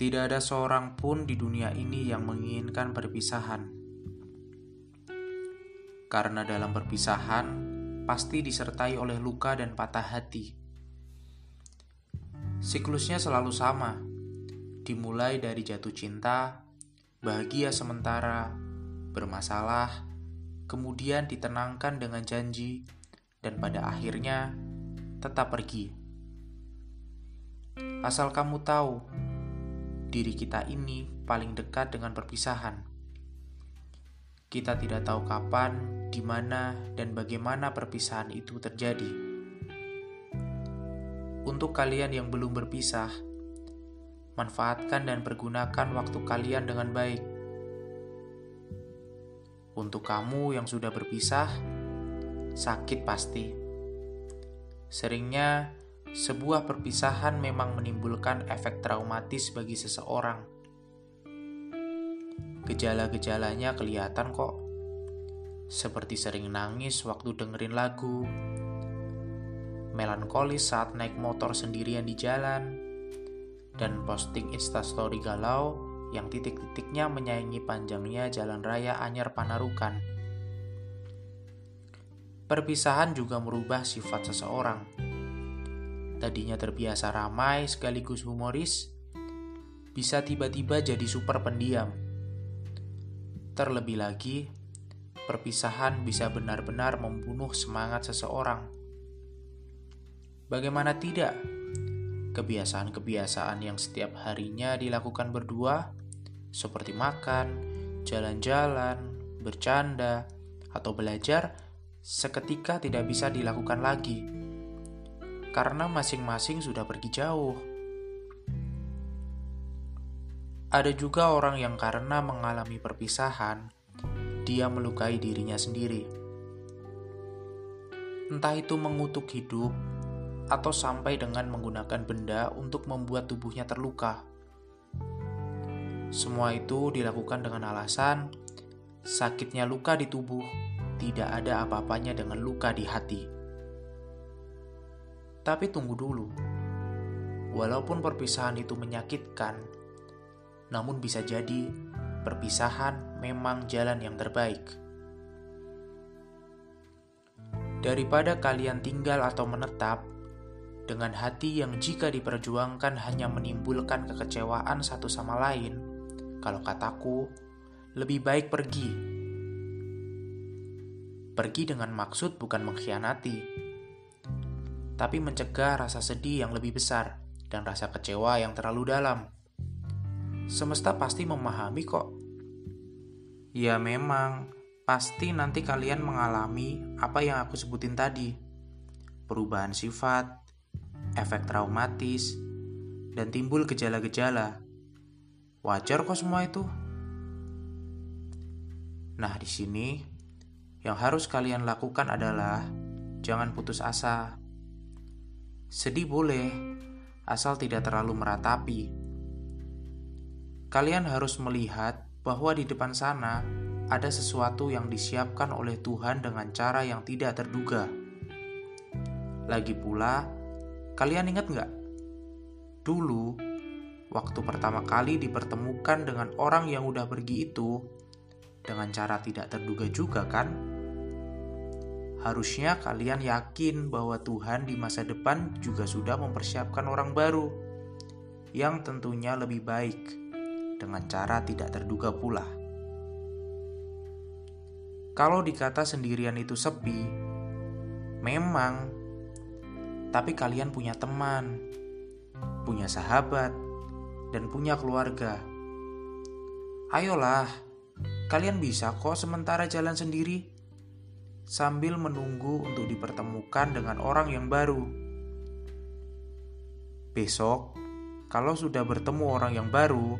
Tidak ada seorang pun di dunia ini yang menginginkan perpisahan. Karena dalam perpisahan pasti disertai oleh luka dan patah hati. Siklusnya selalu sama, dimulai dari jatuh cinta, bahagia sementara, bermasalah, kemudian ditenangkan dengan janji, dan pada akhirnya tetap pergi. Asal kamu tahu, diri kita ini paling dekat dengan perpisahan. Kita tidak tahu kapan, di mana, dan bagaimana perpisahan itu terjadi. Untuk kalian yang belum berpisah, manfaatkan dan pergunakan waktu kalian dengan baik. Untuk kamu yang sudah berpisah, sakit pasti. Seringnya, sebuah perpisahan memang menimbulkan efek traumatis bagi seseorang. Gejala-gejalanya kelihatan kok, seperti sering nangis waktu dengerin lagu, melankolis saat naik motor sendirian di jalan, dan posting instastory galau yang titik-titiknya menyaingi panjangnya jalan raya Anyar Panarukan. Perpisahan juga merubah sifat seseorang tadinya terbiasa ramai sekaligus humoris, bisa tiba-tiba jadi super pendiam. Terlebih lagi, perpisahan bisa benar-benar membunuh semangat seseorang. Bagaimana tidak? Kebiasaan-kebiasaan yang setiap harinya dilakukan berdua, seperti makan, jalan-jalan, bercanda, atau belajar, seketika tidak bisa dilakukan lagi karena masing-masing sudah pergi jauh. Ada juga orang yang karena mengalami perpisahan, dia melukai dirinya sendiri. Entah itu mengutuk hidup atau sampai dengan menggunakan benda untuk membuat tubuhnya terluka. Semua itu dilakukan dengan alasan sakitnya luka di tubuh tidak ada apa-apanya dengan luka di hati. Tapi tunggu dulu. Walaupun perpisahan itu menyakitkan, namun bisa jadi perpisahan memang jalan yang terbaik. Daripada kalian tinggal atau menetap dengan hati yang jika diperjuangkan hanya menimbulkan kekecewaan satu sama lain, kalau kataku, lebih baik pergi. Pergi dengan maksud bukan mengkhianati, tapi mencegah rasa sedih yang lebih besar dan rasa kecewa yang terlalu dalam. Semesta pasti memahami kok. Ya memang, pasti nanti kalian mengalami apa yang aku sebutin tadi. Perubahan sifat, efek traumatis, dan timbul gejala-gejala. Wajar kok semua itu. Nah, di sini yang harus kalian lakukan adalah jangan putus asa. Sedih boleh, asal tidak terlalu meratapi. Kalian harus melihat bahwa di depan sana ada sesuatu yang disiapkan oleh Tuhan dengan cara yang tidak terduga. Lagi pula, kalian ingat nggak? Dulu, waktu pertama kali dipertemukan dengan orang yang udah pergi itu, dengan cara tidak terduga juga kan? Harusnya kalian yakin bahwa Tuhan di masa depan juga sudah mempersiapkan orang baru yang tentunya lebih baik dengan cara tidak terduga pula. Kalau dikata sendirian itu sepi, memang, tapi kalian punya teman, punya sahabat, dan punya keluarga. Ayolah, kalian bisa kok sementara jalan sendiri sambil menunggu untuk dipertemukan dengan orang yang baru. Besok, kalau sudah bertemu orang yang baru,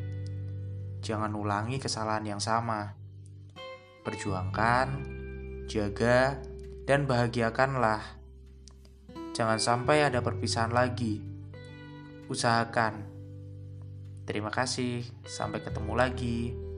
jangan ulangi kesalahan yang sama. Perjuangkan, jaga, dan bahagiakanlah. Jangan sampai ada perpisahan lagi. Usahakan. Terima kasih, sampai ketemu lagi.